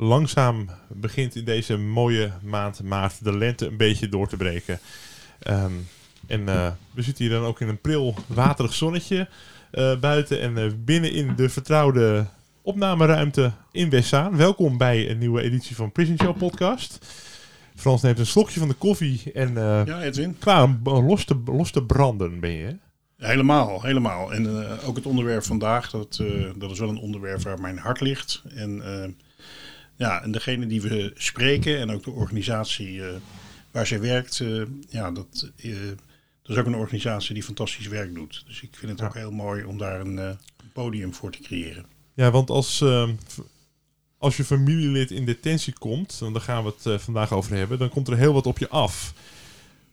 Langzaam begint in deze mooie maand maart de lente een beetje door te breken. Ehm, en eh, we zitten hier dan ook in een pril waterig zonnetje eh, buiten en eh, binnen in de vertrouwde opnameruimte in Westzaan. Welkom bij een nieuwe editie van Prison Show podcast. Frans neemt een slokje van de koffie en Ja, Edwin. klaar om los te, los te branden ben je. Helemaal, helemaal. En ook het onderwerp vandaag, dat, dat is wel een onderwerp waar mijn hart ligt. En ja, en degene die we spreken en ook de organisatie eh, waar zij werkt, eh, ja, dat, eh, dat is ook een organisatie die fantastisch werk doet. Dus ik vind het Ja. ook heel mooi om daar een podium voor te creëren. Ja, want als, ehm, als je familielid in detentie komt, en daar gaan we het vandaag over hebben, dan komt er heel wat op je af.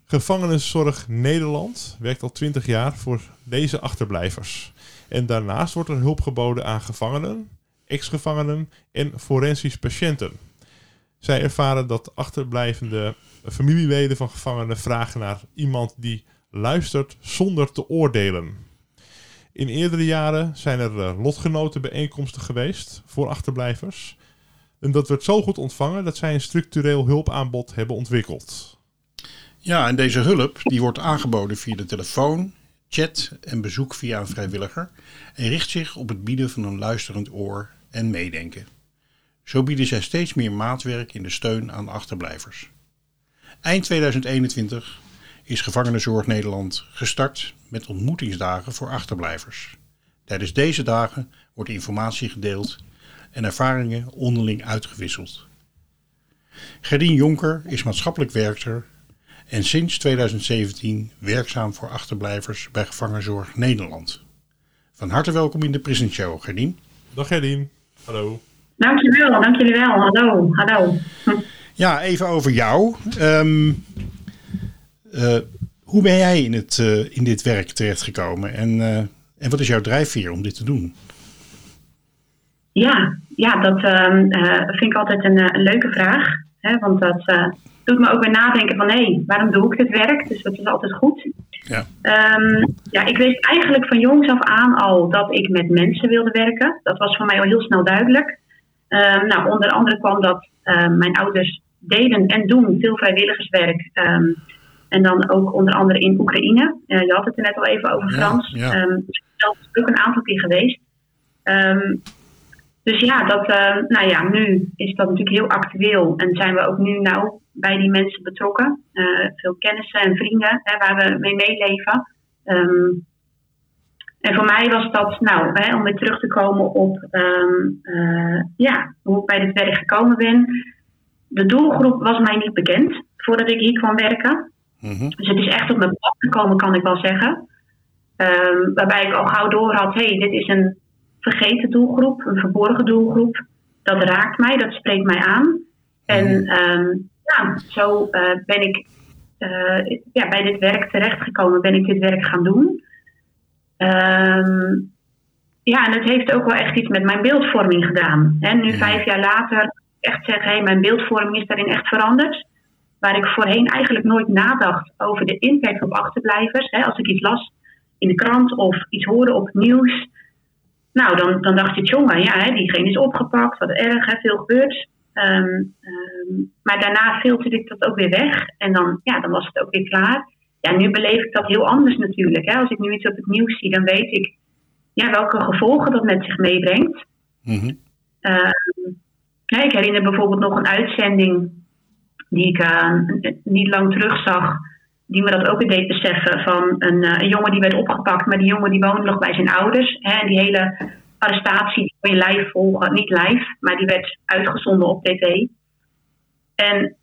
Gevangenenzorg Nederland werkt al 20 jaar voor deze achterblijvers. En daarnaast wordt er hulp geboden aan gevangenen, ex-gevangenen en forensisch patiënten. Zij ervaren dat achterblijvende familieleden van gevangenen vragen naar iemand die luistert zonder te oordelen. In eerdere jaren zijn er eh, lotgenotenbijeenkomsten geweest voor achterblijvers. En dat werd zo goed ontvangen dat zij een structureel hulpaanbod hebben ontwikkeld. Ja, en deze hulp die wordt aangeboden via de telefoon, chat en bezoek via een vrijwilliger en richt zich op het bieden van een luisterend oor en meedenken. Zo bieden zij steeds meer maatwerk in de steun aan achterblijvers. Eind 2021 is Gevangenenzorg Nederland gestart met ontmoetingsdagen voor achterblijvers. Tijdens deze dagen wordt informatie gedeeld en ervaringen onderling uitgewisseld. Gerdien Jonker is maatschappelijk werker en sinds 2017 werkzaam voor achterblijvers bij Gevangenzorg Nederland. Van harte welkom in de Prison Show, Gerdien. Dag Gerdien. Hallo. Dankjewel, dank jullie wel. Hallo, hallo. Ja, even over jou. Ehm, eh, hoe ben jij in, het, eh, in dit werk terechtgekomen en, eh, en wat is jouw drijfveer om dit te doen? Ja, ja dat ehm, eh, vind ik altijd een, een leuke vraag. Hè, want dat eh, doet me ook weer nadenken van, hé, waarom doe ik dit werk? Dus dat is altijd goed. Ja. Ehm, ja, ik wist eigenlijk van jongs af aan al dat ik met mensen wilde werken. Dat was voor mij al heel snel duidelijk. Ehm, nou, onder andere kwam dat ehm, mijn ouders deden en doen veel vrijwilligerswerk. En dan ook onder andere in Oekraïne. Eh, je had het er net al even over Ja, Frans. ja. Dus ik ben zelf ook een aantal keer geweest. Ehm, dus ja, dat, eh, nou ja, nu is dat natuurlijk heel actueel. En zijn we ook nu nauw bij die mensen betrokken. Eh, veel kennissen en vrienden hè, waar we mee meeleven. Ehm, en voor mij was dat, nou, hè, om weer terug te komen op ehm, eh, ja, hoe ik bij dit werk gekomen ben. De doelgroep was mij niet bekend voordat ik hier kwam werken. Mhm. Dus het is echt op mijn pad gekomen, kan ik wel zeggen. Ehm, waarbij ik al gauw door had, hé, hey, dit is een vergeten doelgroep, een verborgen doelgroep. Dat raakt mij, dat spreekt mij aan. En ehm, ja, zo eh, ben ik eh, ja, bij dit werk terechtgekomen, ben ik dit werk gaan doen. Ehm, ja, en het heeft ook wel echt iets met mijn beeldvorming gedaan. Hè, nu, vijf jaar later, echt zeg, hé, mijn beeldvorming is daarin echt veranderd waar ik voorheen eigenlijk nooit nadacht over de impact op achterblijvers. Hè, als ik iets las in de krant of iets hoorde op het nieuws. Nou, dan, dan dacht je, jongen, ja, hè, diegene is opgepakt, wat erg, hè, veel gebeurt. Ehm, ehm, maar daarna filterde ik dat ook weer weg en dan, ja, dan was het ook weer klaar. Ja, nu beleef ik dat heel anders natuurlijk. Hè. Als ik nu iets op het nieuws zie, dan weet ik ja, welke gevolgen dat met zich meebrengt. Mhm. Ehm, ik herinner bijvoorbeeld nog een uitzending die ik uh, niet lang terug zag, die me dat ook deed beseffen van een, uh, een, jongen die werd opgepakt, maar die jongen die woonde nog bij zijn ouders. Hè, en die hele arrestatie kon je live volgen, niet live, maar die werd uitgezonden op tv. En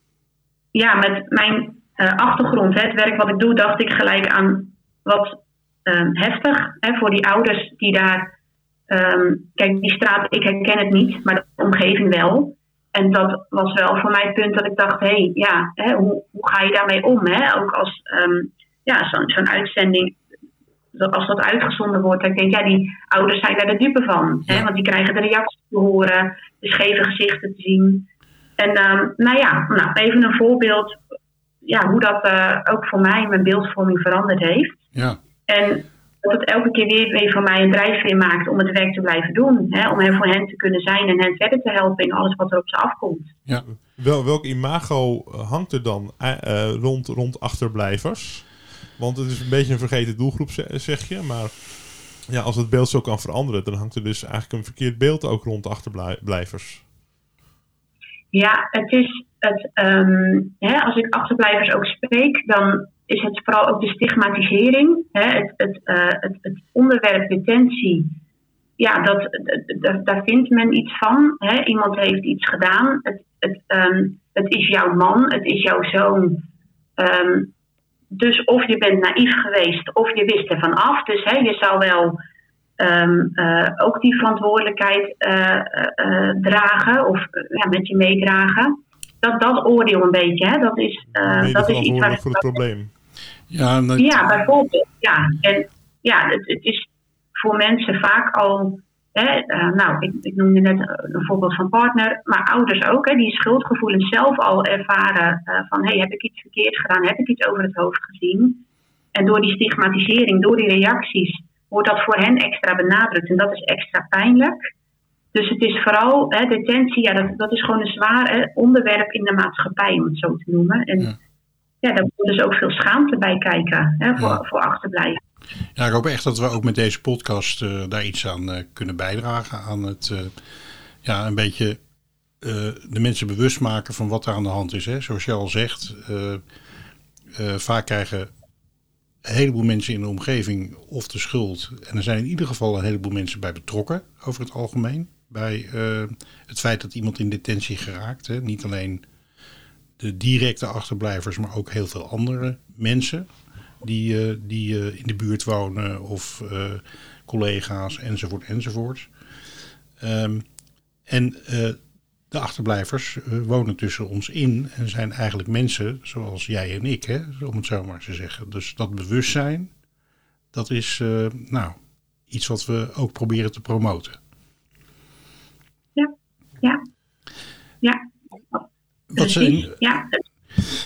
ja, met mijn uh, achtergrond, hè, het werk wat ik doe, dacht ik gelijk aan wat um, heftig hè, voor die ouders die daar. Um, kijk, die straat, ik herken het niet, maar de omgeving wel. En dat was wel voor mij het punt dat ik dacht: hé, hey, ja, hè, hoe, hoe ga je daarmee om? Hè? Ook als um, ja, zo'n zo'n uitzending, als dat uitgezonden wordt, dan denk ik: ja, die ouders zijn daar de dupe van. Hè? Want die krijgen de reacties te horen, de scheve gezichten te zien. En um, nou ja, nou, even een voorbeeld ja, hoe dat uh, ook voor mij mijn beeldvorming veranderd heeft. Ja. En dat het elke keer weer, weer voor mij een drijfveer maakt om het werk te blijven doen. Hè? Om er voor hen te kunnen zijn en hen verder te helpen in alles wat er op ze afkomt. Ja. Wel, welk imago hangt er dan uh, rond, rond achterblijvers? Want het is een beetje een vergeten doelgroep, zeg je. Maar ja, als het beeld zo kan veranderen, dan hangt er dus eigenlijk een verkeerd beeld ook rond achterblijvers. Ja, het is het, um, hè, als ik achterblijvers ook spreek, dan is het vooral ook de stigmatisering. Hè, het, het, uh, het, het, onderwerp detentie. Ja, dat, daar vindt men iets van. Hè. Iemand heeft iets gedaan. Het, het, um, het is jouw man, het is jouw zoon. Um, dus of je bent naïef geweest of je wist ervan af. Dus hè, je zou wel um, uh, ook die verantwoordelijkheid uh, uh, dragen of ja, met je meedragen. Dat, dat oordeel een beetje, hè, dat is, dat is iets waar voor het probleem. Ja, dat... ja, bijvoorbeeld. Ja, en ja, het, het is voor mensen vaak al. Hè, nou, ik, ik, noemde net een voorbeeld van partner, maar ouders ook, hè, die schuldgevoelens zelf al ervaren van hey, heb ik iets verkeerd gedaan, heb ik iets over het hoofd gezien. En door die stigmatisering, door die reacties, wordt dat voor hen extra benadrukt. En dat is extra pijnlijk. Dus het is vooral, hè, detentie, ja, dat, dat is gewoon een zwaar hè, onderwerp in de maatschappij, om het zo te noemen. En ja, ja daar moet dus ook veel schaamte bij kijken, hè, voor, ja. voor achterblijven. Ja, ik hoop echt dat we ook met deze podcast uh, daar iets aan uh, kunnen bijdragen. Aan het, uh, ja, een beetje de mensen bewust maken van wat er aan de hand is. Hè. Zoals je al zegt, vaak krijgen een heleboel mensen in de omgeving of de schuld. En er zijn in ieder geval een heleboel mensen bij betrokken over het algemeen. Bij het feit dat iemand in detentie geraakt. Hè. Niet alleen de directe achterblijvers, maar ook heel veel andere mensen die, uh, die uh, in de buurt wonen of collega's enzovoort enzovoort. Um, en de achterblijvers wonen tussen ons in en zijn eigenlijk mensen zoals jij en ik, hè, om het zo maar te zeggen. Dus dat bewustzijn, dat is nou, iets wat we ook proberen te promoten. Ja, ja, ja. Wat zijn, ja.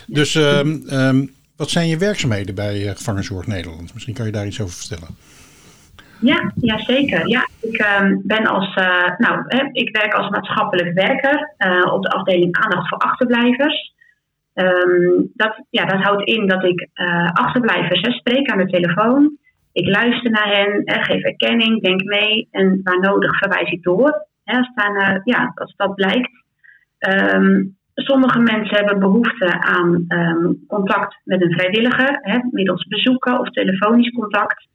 Dus um, um, wat zijn je werkzaamheden bij uh, Gevangenzorg Nederland? Misschien kan je daar iets over vertellen. Ja, ja zeker. Ja, ik um, ben als, uh, nou, hè, ik werk als maatschappelijk werker uh, op de afdeling aandacht voor achterblijvers. Um, dat, ja, dat houdt in dat ik uh, achterblijvers hè, spreek aan de telefoon. Ik luister naar hen, hè, geef erkenning, denk mee en waar nodig verwijs ik door. Hè, als, ja, als dat blijkt. Um, sommige mensen hebben behoefte aan contact met een vrijwilliger, hè, middels bezoeken of telefonisch contact.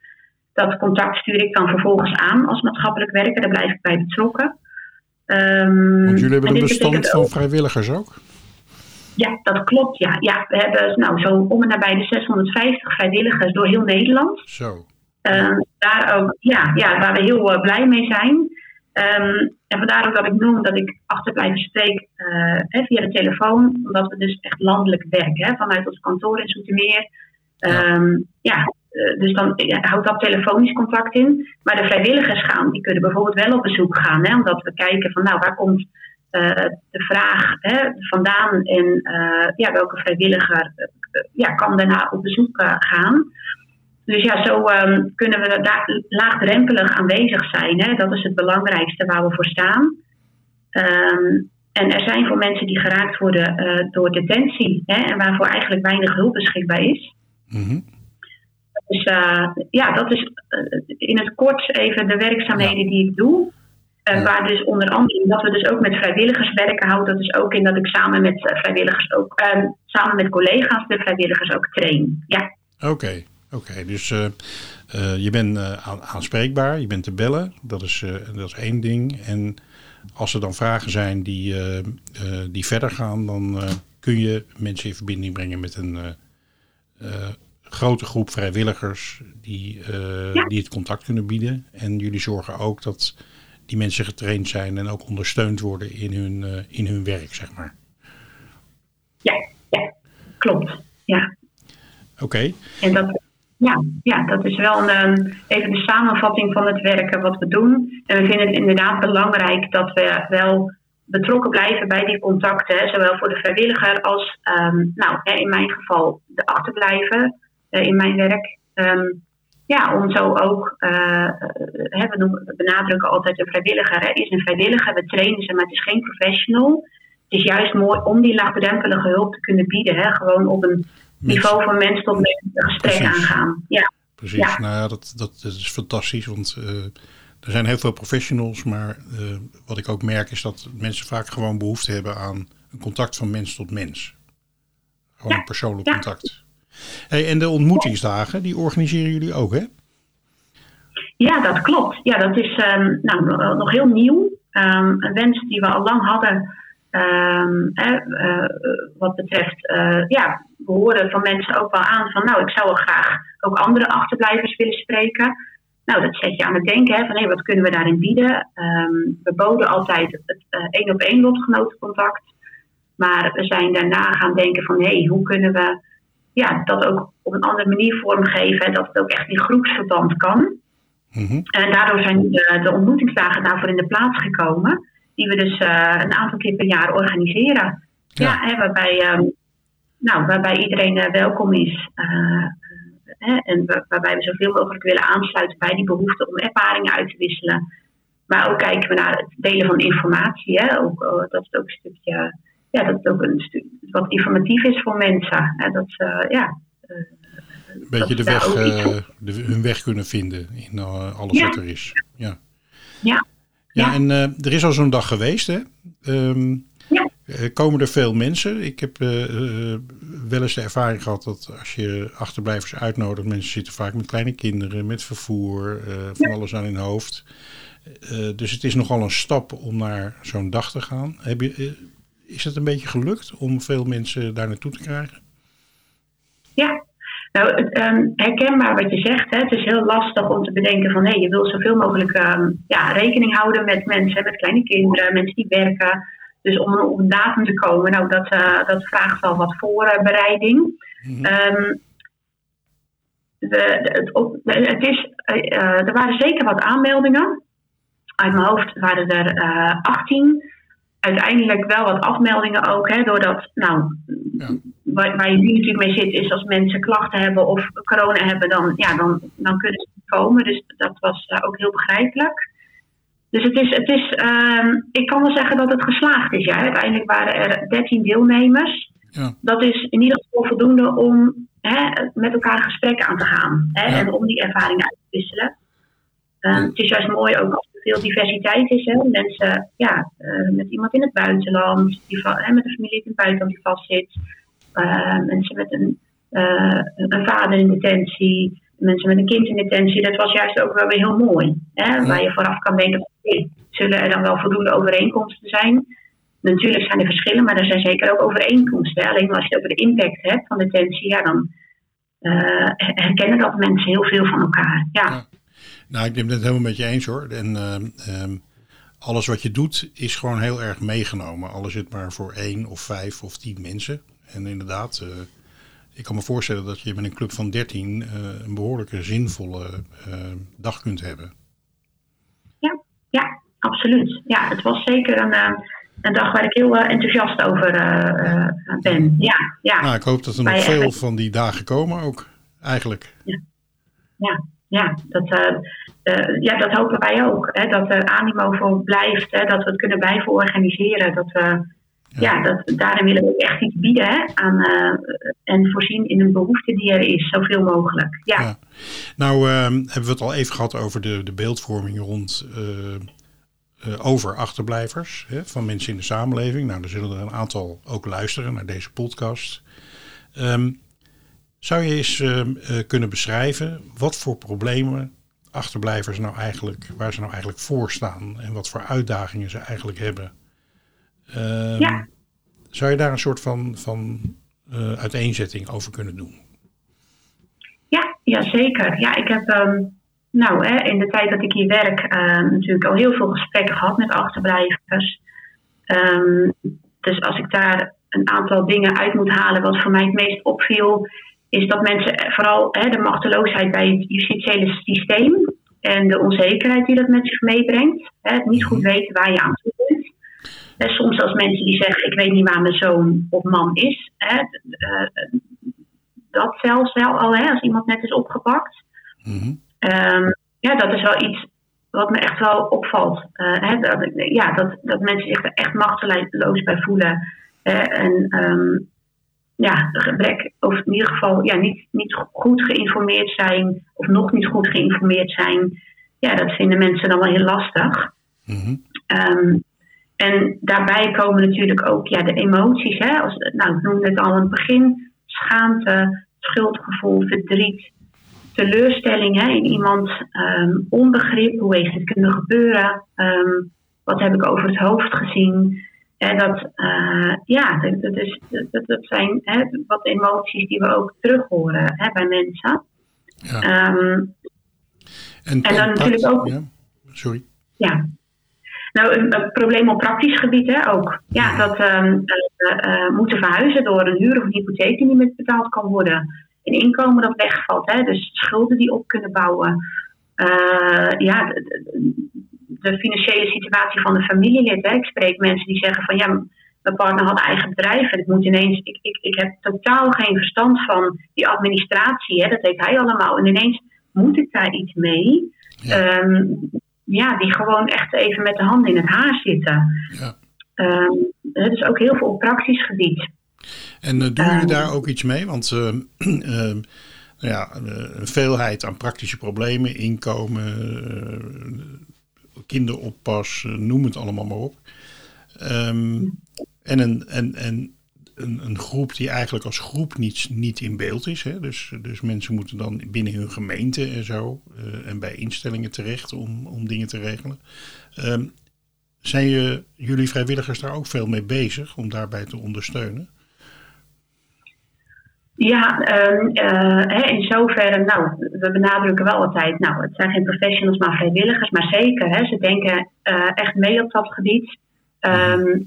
Dat contact stuur ik dan vervolgens aan als maatschappelijk werker. Daar blijf ik bij betrokken. Um, Want jullie hebben een bestand van vrijwilligers ook? Ja, dat klopt. Ja. Ja, we hebben nou, zo om en nabij de 650 vrijwilligers door heel Nederland. Zo. Um, daar ook, ja, ja, waar we heel uh, blij mee zijn. Um, en vandaar ook dat ik noem dat ik achterblijven spreek uh, hè, via de telefoon. Omdat we dus echt landelijk werken. Hè, vanuit ons kantoor in Zoetermeer. Ja. Um, ja, dus dan houdt dat telefonisch contact in. Maar de vrijwilligers gaan, die kunnen bijvoorbeeld wel op bezoek gaan. Hè, omdat we kijken van nou, waar komt uh, de vraag hè, vandaan en uh, ja, welke vrijwilliger ja, kan daarna op bezoek gaan. Dus ja, zo um, kunnen we daar laagdrempelig aanwezig zijn. Hè. Dat is het belangrijkste waar we voor staan. Um, en er zijn voor mensen die geraakt worden door detentie hè, en waarvoor eigenlijk weinig hulp beschikbaar is. Mm -hmm. Dus uh, ja, dat is uh, in het kort even de werkzaamheden ja. die ik doe. Uh, Waar dus onder andere dat we dus ook met vrijwilligers werken, houdt dat dus ook in dat ik samen met vrijwilligers ook, uh, samen met collega's de vrijwilligers ook train. Ja. Oké, oké. Dus je bent aanspreekbaar, je bent te bellen, dat is, dat is één ding. En als er dan vragen zijn die, die verder gaan, dan kun je mensen in verbinding brengen met een grote groep vrijwilligers die, die het contact kunnen bieden. En jullie zorgen ook dat die mensen getraind zijn en ook ondersteund worden in hun, uh, in hun werk, zeg maar. Ja, ja klopt. Ja. Oké. En dat, ja, ja, dat is wel een, even de samenvatting van het werken wat we doen. En we vinden het inderdaad belangrijk dat we wel betrokken blijven bij die contacten, zowel voor de vrijwilliger als, um, nou, in mijn geval, de achterblijven uh, in mijn werk. Um, ja, om zo ook, we, noemen, we, benadrukken altijd een vrijwilliger, hè, is een vrijwilliger, we trainen ze, maar het is geen professional. Het is juist mooi om die laagdrempelige hulp te kunnen bieden, hè, gewoon op een niveau van mens tot mens een gesprek aangaan. Ja. Precies, ja. nou ja, dat, dat, is fantastisch, want uh, er zijn heel veel professionals, maar uh, wat ik ook merk is dat mensen vaak gewoon behoefte hebben aan een contact van mens tot mens. Gewoon een persoonlijk contact. Hey, en de ontmoetingsdagen, die organiseren jullie ook, hè? Ja, dat klopt. Ja, dat is um, nou, nog heel nieuw. Um, een wens die we al lang hadden. Um, uh, wat betreft, uh, ja, we horen van mensen ook wel aan van, nou, ik zou wel graag ook andere achterblijvers willen spreken. Nou, dat zet je aan het denken, hè, van hé, wat kunnen we daarin bieden? we boden altijd het één op één lotgenotencontact. Maar we zijn daarna gaan denken van, hé, hoe kunnen we ja, dat ook op een andere manier vormgeven. Dat het ook echt in groepsverband kan. Mhm. En daardoor zijn de, de, ontmoetingsdagen daarvoor in de plaats gekomen. Die we dus uh, een aantal keer per jaar organiseren. Ja, hè, waarbij, um, nou, waarbij iedereen uh, welkom is. Uh, hè, en waarbij we zoveel mogelijk willen aansluiten bij die behoefte om ervaringen uit te wisselen. Maar ook kijken we naar het delen van informatie. Hè, ook, dat is ook een stukje ja, dat het ook een stuk wat informatief is voor mensen. Hè, dat ze, ja, uh, een beetje de weg, uh, de, hun weg kunnen vinden in alles ja. wat er is. Ja, ja. Ja, en er is al zo'n dag geweest, hè? Um, ja. komen er veel mensen? Ik heb wel eens de ervaring gehad dat als je achterblijvers uitnodigt, mensen zitten vaak met kleine kinderen, met vervoer, van alles aan hun hoofd. dus het is nogal een stap om naar zo'n dag te gaan. Heb je, is het een beetje gelukt om veel mensen daar naartoe te krijgen? Ja, nou, um, herkenbaar wat je zegt. Hè. Het is heel lastig om te bedenken van hé, je wil zoveel mogelijk um, ja, rekening houden met mensen, met kleine kinderen, mensen die werken. Dus om op een datum te komen, nou, dat, uh, dat vraagt wel wat voorbereiding. Mm -hmm. um, de, de, het, het is, uh, er waren zeker wat aanmeldingen. Uit mijn hoofd waren er uh, 18 uiteindelijk wel wat afmeldingen ook. Hè, doordat, nou, ja. Waar, waar, je nu natuurlijk mee zit, is als mensen klachten hebben of corona hebben, dan, ja, dan, dan kunnen ze komen. Dus dat was uh, ook heel begrijpelijk. Dus het is, het is uh, ik kan wel zeggen dat het geslaagd is. Ja. Uiteindelijk waren er 13 deelnemers. Ja. Dat is in ieder geval voldoende om hè, met elkaar gesprekken aan te gaan. Hè, ja. En om die ervaringen uit te wisselen. Uh, het is juist mooi ook als veel diversiteit is. Hè? Mensen ja, uh, met iemand in het buitenland, die, hè, met een familie in het buitenland die vastzit. Uh, mensen met een, uh, een vader in detentie, mensen met een kind in detentie. Dat was juist ook wel weer heel mooi. Hè? Ja. Waar je vooraf kan denken, zullen er dan wel voldoende overeenkomsten zijn? Natuurlijk zijn er verschillen, maar er zijn zeker ook overeenkomsten. Alleen als je over de impact hebt van detentie, ja, dan herkennen dat mensen heel veel van elkaar. ja. ja. Nou, ik ben het helemaal met je eens hoor. En uh, um, alles wat je doet is gewoon heel erg meegenomen. Alles zit maar voor één of vijf of tien mensen. En inderdaad, uh, ik kan me voorstellen dat je met een club van dertien uh, een behoorlijke zinvolle dag kunt hebben. Ja, ja, absoluut. Ja, het was zeker een, een dag waar ik heel enthousiast over ben. Ja, ja. Nou, ik hoop dat er nog veel van die dagen komen ook, eigenlijk. Ja, ja ja, dat, uh, uh, ja, dat hopen wij ook. Hè, dat er animo voor blijft, hè, dat we het kunnen blijven organiseren. Dat we, ja. ja dat, daarin willen we echt iets bieden hè, aan, uh, en voorzien in een behoefte die er is, zoveel mogelijk. Ja. ja. Nou, ehm, hebben we het al even gehad over de, de beeldvorming rond eh, over achterblijvers hè, van mensen in de samenleving. Nou, er zullen er een aantal ook luisteren naar deze podcast. Ehm, zou je eens ehm, eh, kunnen beschrijven wat voor problemen achterblijvers nou eigenlijk, waar ze nou eigenlijk voor staan en wat voor uitdagingen ze eigenlijk hebben? Ehm, Ja. Zou je daar een soort van, van eh, uiteenzetting over kunnen doen? Ja, ja, zeker. Ja, ik heb ehm, nou, hè, in de tijd dat ik hier werk ehm, natuurlijk al heel veel gesprekken gehad met achterblijvers. Ehm, dus als ik daar een aantal dingen uit moet halen, wat voor mij het meest opviel, is dat mensen eh, vooral hè, de machteloosheid bij het justitiële systeem en de onzekerheid die dat met zich meebrengt. Hè, het niet goed weten waar je aan toe soms als mensen die zeggen, ik weet niet waar mijn zoon of man is. Hè, eh, dat zelfs wel al, hè, als iemand net is opgepakt. Mhm. Ehm, ja, dat is wel iets wat me echt wel opvalt. Eh, hè, dat, ja, dat, dat mensen zich er echt machteloos bij voelen. Eh, en ehm, ja, gebrek, of in ieder geval ja, niet, niet goed geïnformeerd zijn, of nog niet goed geïnformeerd zijn. Ja, dat vinden mensen dan wel heel lastig. Ehm, en daarbij komen natuurlijk ook ja, de emoties. Hè? Als, nou, ik noemde het al aan het begin. Schaamte, schuldgevoel, verdriet, teleurstelling hè, in iemand. ehm, onbegrip, hoe heeft het kunnen gebeuren? Ehm, wat heb ik over het hoofd gezien? Hè, dat, eh, ja, dat, is, dat, dat zijn hè, wat emoties die we ook terug horen hè, bij mensen. Ja. Ehm, En dan natuurlijk ook- Ja, sorry. ja. Nou, een, een probleem op praktisch gebied hè, ook. Ja, dat eh, moeten verhuizen door een huur of een hypotheek die niet meer betaald kan worden. Een inkomen dat wegvalt, hè, dus schulden die op kunnen bouwen. Eh, ja, de, financiële situatie van de familielid. Hè. Ik spreek mensen die zeggen van ja, mijn partner had eigen bedrijf en ik moet ineens, ik, ik, ik heb totaal geen verstand van die administratie, hè, dat weet hij allemaal. En ineens moet ik daar iets mee. Ja. Ehm, ja, die gewoon echt even met de handen in het haar zitten. Ja. Ehm, het is ook heel veel op praktisch gebied. En eh, doen jullie Ehm. daar ook iets mee? Want eh, ehm, ja, eh, een veelheid aan praktische problemen, inkomen, eh, kinderoppas, eh, noem het allemaal maar op. En een, en, en een, een groep die eigenlijk als groep niet, niet in beeld is. Hè? Dus, dus mensen moeten dan binnen hun gemeente en zo eh, en bij instellingen terecht om, om dingen te regelen. Ehm, zijn je, jullie vrijwilligers daar ook veel mee bezig om daarbij te ondersteunen? Ja, ehm, eh, hè, in zoverre, nou, we benadrukken wel altijd, nou, het zijn geen professionals, maar vrijwilligers, maar zeker, hè, ze denken eh, echt mee op dat gebied. Ehm,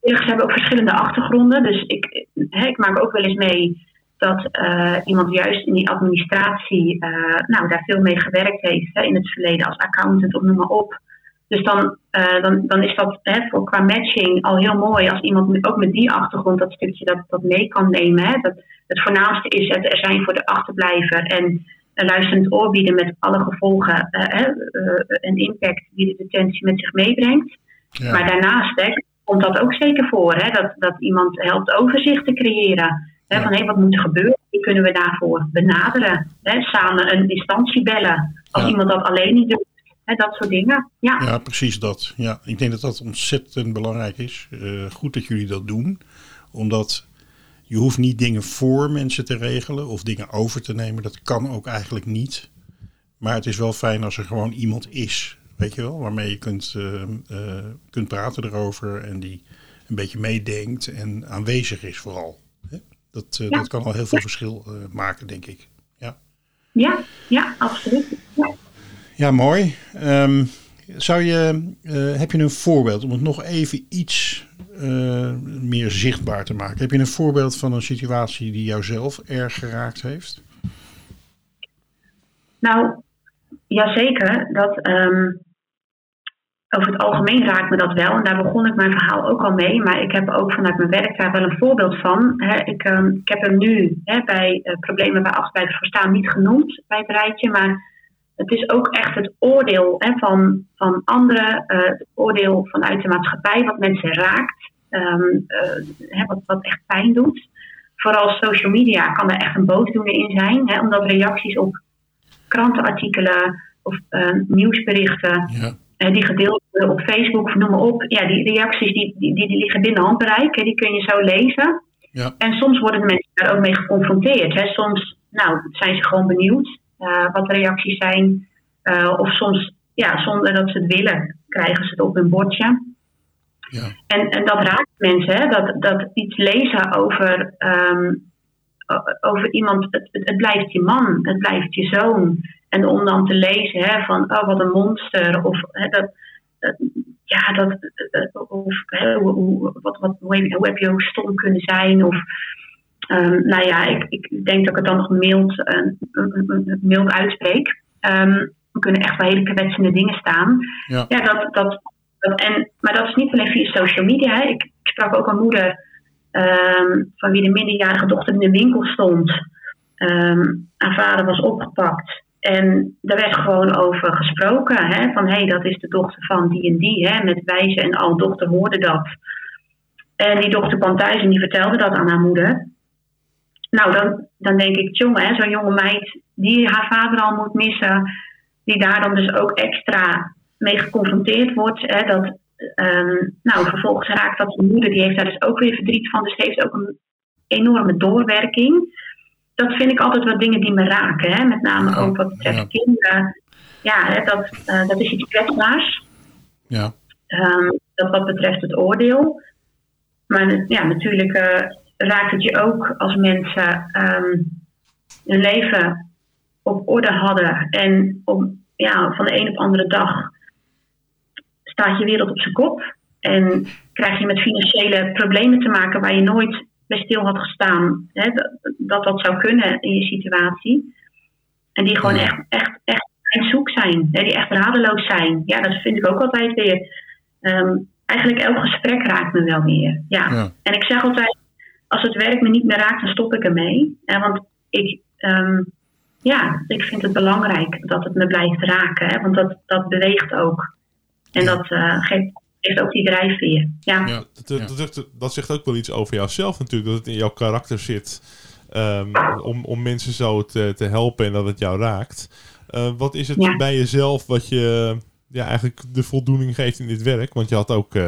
vrijwilligers hebben ook verschillende achtergronden, dus ik, hè, ik maak ook wel eens mee dat eh, iemand juist in die administratie, eh, nou, daar veel mee gewerkt heeft hè, in het verleden als accountant of noem maar op. Dus dan, eh, dan, dan is dat hè, voor, qua matching al heel mooi als iemand met, ook met die achtergrond dat stukje dat, dat mee kan nemen. Hè. Dat, het voornaamste is het er zijn voor de achterblijver en een luisterend oor bieden met alle gevolgen eh, en impact die de detentie met zich meebrengt. Ja. Maar daarnaast hè, komt dat ook zeker voor, hè, dat, dat iemand helpt overzicht te creëren. Hè. Van hé, wat moet er gebeuren? Wie kunnen we daarvoor benaderen? Hè, samen een instantie bellen als Ja. iemand dat alleen niet doet. Hè, dat soort dingen. Ja. Ja, precies dat. Ja, ik denk dat dat ontzettend belangrijk is. Eh, goed dat jullie dat doen, omdat je hoeft niet dingen voor mensen te regelen of dingen over te nemen. Dat kan ook eigenlijk niet. Maar het is wel fijn als er gewoon iemand is, weet je wel, waarmee je kunt, eh, eh, kunt praten erover en die een beetje meedenkt en aanwezig is vooral. Hè? Dat, eh, Ja. dat kan al heel veel verschil eh, maken, denk ik. Ja. Ja, ja, absoluut. Ja. Ja, mooi. Ehm, zou je, heb je een voorbeeld om het nog even iets meer zichtbaar te maken? Heb je een voorbeeld van een situatie die jou zelf erg geraakt heeft? Nou, jazeker. Dat, ehm, over het algemeen raakt me dat wel. En daar begon ik mijn verhaal ook al mee. Maar ik heb ook vanuit mijn werk daar wel een voorbeeld van. Ik, ehm, ik heb hem nu bij eh, problemen bij achterblijven verstaan niet genoemd bij het rijtje. Maar het is ook echt het oordeel van, van anderen. eh, het oordeel vanuit de maatschappij wat mensen raakt. ehm, eh, wat, wat echt pijn doet. Vooral social media kan er echt een boosdoener in zijn. Omdat reacties op krantenartikelen of nieuwsberichten die gedeeld op Facebook noem maar op. Ja, die reacties die, die, die, liggen binnen handbereik. Hè, die kun je zo lezen. Ja. En soms worden de mensen daar ook mee geconfronteerd. Hè. Soms nou, zijn ze gewoon benieuwd eh, wat de reacties zijn. Eh, of soms, ja, zonder dat ze het willen, krijgen ze het op hun bordje. Ja. En, en dat raakt mensen, hè? Dat, dat iets lezen over, ehm, over iemand, het, het blijft je man, het blijft je zoon. En om dan te lezen hè, van, oh wat een monster, of hè, dat, dat- ja, dat, eh, of hè, hoe, wat, wat, hoe, heb je, hoe heb je ook stom kunnen zijn, of ehm, nou ja, ik, ik denk dat ik het dan nog mild, eh, mild uitspreek. Ehm, er kunnen echt wel hele kwetsende dingen staan. Ja. Ja, dat, dat, dat, en, maar dat is niet alleen via social media. Hè. Ik, ik sprak ook een moeder ehm, van wie de minderjarige dochter in de winkel stond. Haar vader was opgepakt. En daar werd gewoon over gesproken. Hè, van hé, hey, dat is de dochter van die en die. Hè, met wijze en al dochter hoorde dat. En die dochter kwam thuis en die vertelde dat aan haar moeder. Nou, dan, dan denk ik, jongen, zo'n jonge meid die haar vader al moet missen, die daar dan dus ook extra mee geconfronteerd wordt. Hè, dat, ehm, nou, vervolgens raakt dat de moeder, die heeft daar dus ook weer verdriet van, dus heeft ook een enorme doorwerking. Dat vind ik altijd wat dingen die me raken, hè, met name Ja, ook wat betreft ja. kinderen. Ja, hè, dat, eh, dat is iets kwetsbaars. Ja. Ehm, dat wat betreft het oordeel. Maar ja, natuurlijk eh, raakt het je ook als mensen ehm, hun leven op orde hadden. En om, ja, van de een op de andere dag staat je wereld op zijn kop. En krijg je met financiële problemen te maken waar je nooit bij stil had gestaan. Hè, dat, dat zou kunnen in je situatie. En die gewoon Ja. echt, echt, echt zoek zijn. Hè, die echt radeloos zijn. Ja, dat vind ik ook altijd weer. Ehm, eigenlijk elk gesprek raakt me wel weer. Ja. Ja. En ik zeg altijd, als het werk me niet meer raakt, dan stop ik ermee. Hè, want ik, ehm, ja, ik vind het belangrijk dat het me blijft raken. Hè, want dat, dat beweegt ook. En dat eh, geeft, geeft ook die drijfveer. Ja. Ja. Dat, dat, dat, zegt- dat zegt ook wel iets over jouzelf natuurlijk. Dat het in jouw karakter zit ehm, om, om mensen zo te, te helpen en dat het jou raakt. Eh, wat is het Ja. bij jezelf wat je ja, eigenlijk de voldoening geeft in dit werk? Want je had ook eh,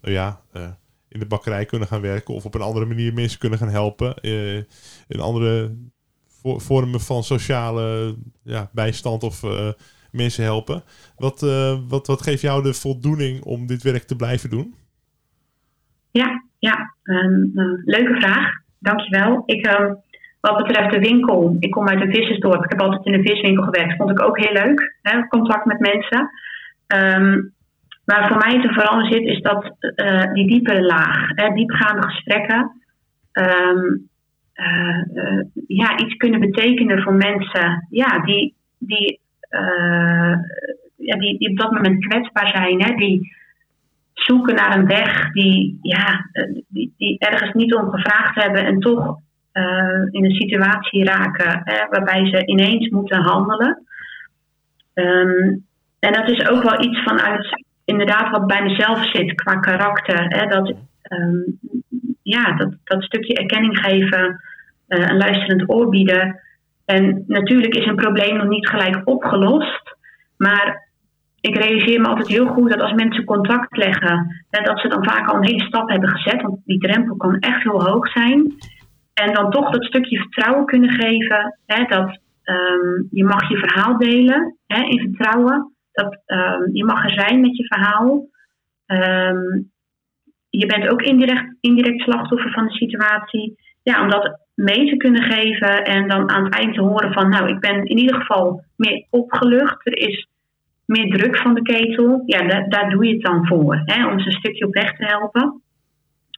nou ja, eh, in de bakkerij kunnen gaan werken of op een andere manier mensen kunnen gaan helpen. eh, in andere vo- vormen van sociale ja, bijstand of eh, mensen helpen. Wat, eh, wat, wat geeft jou de voldoening om dit werk te blijven doen? Ja, ja. Een, een leuke vraag. Dankjewel. Ik, ehm, wat betreft de winkel, ik kom uit een vissersdorp. Ik heb altijd in een viswinkel gewerkt. Vond ik ook heel leuk. Hè, contact met mensen. Ehm, maar voor mij te vooral zit, is dat eh, die diepere laag. Hè, diepgaande gesprekken. Ehm, eh, ja, iets kunnen betekenen voor mensen ja, die, die, ja, die, die op dat moment kwetsbaar zijn. Hè, die, zoeken naar een weg die, ja, eh, die, die ergens niet om gevraagd hebben en toch eh, in een situatie raken hè, waarbij ze ineens moeten handelen. Ehm, en dat is ook wel iets vanuit inderdaad wat bij mezelf zit qua karakter. Hè, dat, ehm, ja, dat, dat stukje erkenning geven, eh, een luisterend oor bieden. En natuurlijk is een probleem nog niet gelijk opgelost, maar ik realiseer me altijd heel goed dat als mensen contact leggen, dat ze dan vaak al een hele stap hebben gezet. Want die drempel kan echt heel hoog zijn. En dan toch dat stukje vertrouwen kunnen geven. Hè, dat ehm, je mag je verhaal delen hè, in vertrouwen. Dat ehm, je mag er zijn met je verhaal. Ehm, je bent ook indirect, indirect slachtoffer van de situatie. Ja, om dat mee te kunnen geven en dan aan het eind te horen van, nou, ik ben in ieder geval meer opgelucht. Er is meer druk van de ketel. Ja, da- daar doe je het dan voor, hè, om ze een stukje op weg te helpen.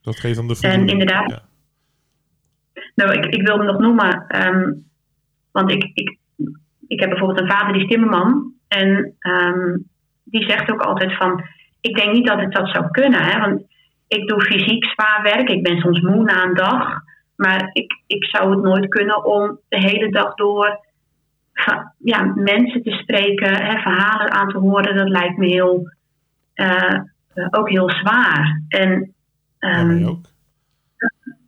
Dat geeft dan de voldoening. inderdaad. Ja. Nou, ik, ik wil hem nog noemen, ehm, want ik, ik, ik heb bijvoorbeeld een vader die is timmerman. En ehm, die zegt ook altijd van, ik denk niet dat ik dat zou kunnen. Hè, want ik doe fysiek zwaar werk, ik ben soms moe na een dag. Maar ik, ik zou het nooit kunnen om de hele dag door ja, mensen te spreken, hè, verhalen aan te horen. Dat lijkt me heel, eh, ook heel zwaar. En Ja, ehm, ook.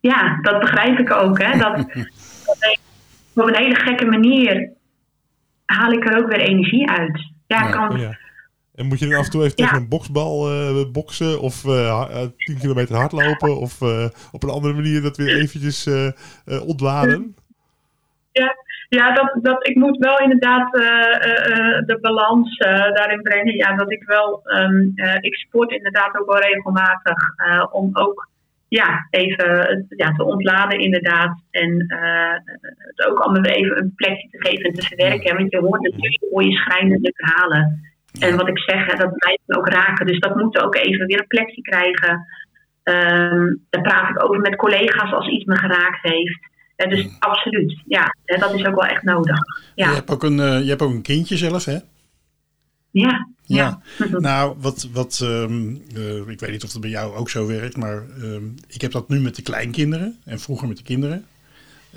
ja, dat begrijp ik ook. Hè? Dat, op een hele gekke manier haal ik er ook weer energie uit. Ja, kan, ja. En moet je dan af en toe even Ja. tegen een boksbal eh, boksen of eh, ha- eh, 10 kilometer hardlopen of eh, op een andere manier dat weer eventjes eh, eh, ontladen? Ja, dat, dat, ik moet wel inderdaad eh, eh, eh, de balans eh, daarin brengen. Ja, dat ik wel, ehm, eh, ik sport inderdaad ook wel regelmatig eh, om ook ja, even eh, ja, te ontladen inderdaad. En eh, het ook allemaal even een plekje te geven en te verwerken. Want je hoort natuurlijk hoor je schrijnende verhalen. En wat ik zeg, hè, dat blijft ook raken. Dus dat moet ook even weer een plekje krijgen. Ehm, daar praat ik over met collega's als iets me geraakt heeft. Dus absoluut, ja, hè, dat is ook wel echt nodig. Je, Ja, hebt ook een, eh, je hebt ook een kindje zelf, hè? ja, ja. Nou, wat, wat ehm, eh, ik weet niet of het bij jou ook zo werkt, maar ehm, ik heb dat nu met de kleinkinderen en vroeger met de kinderen.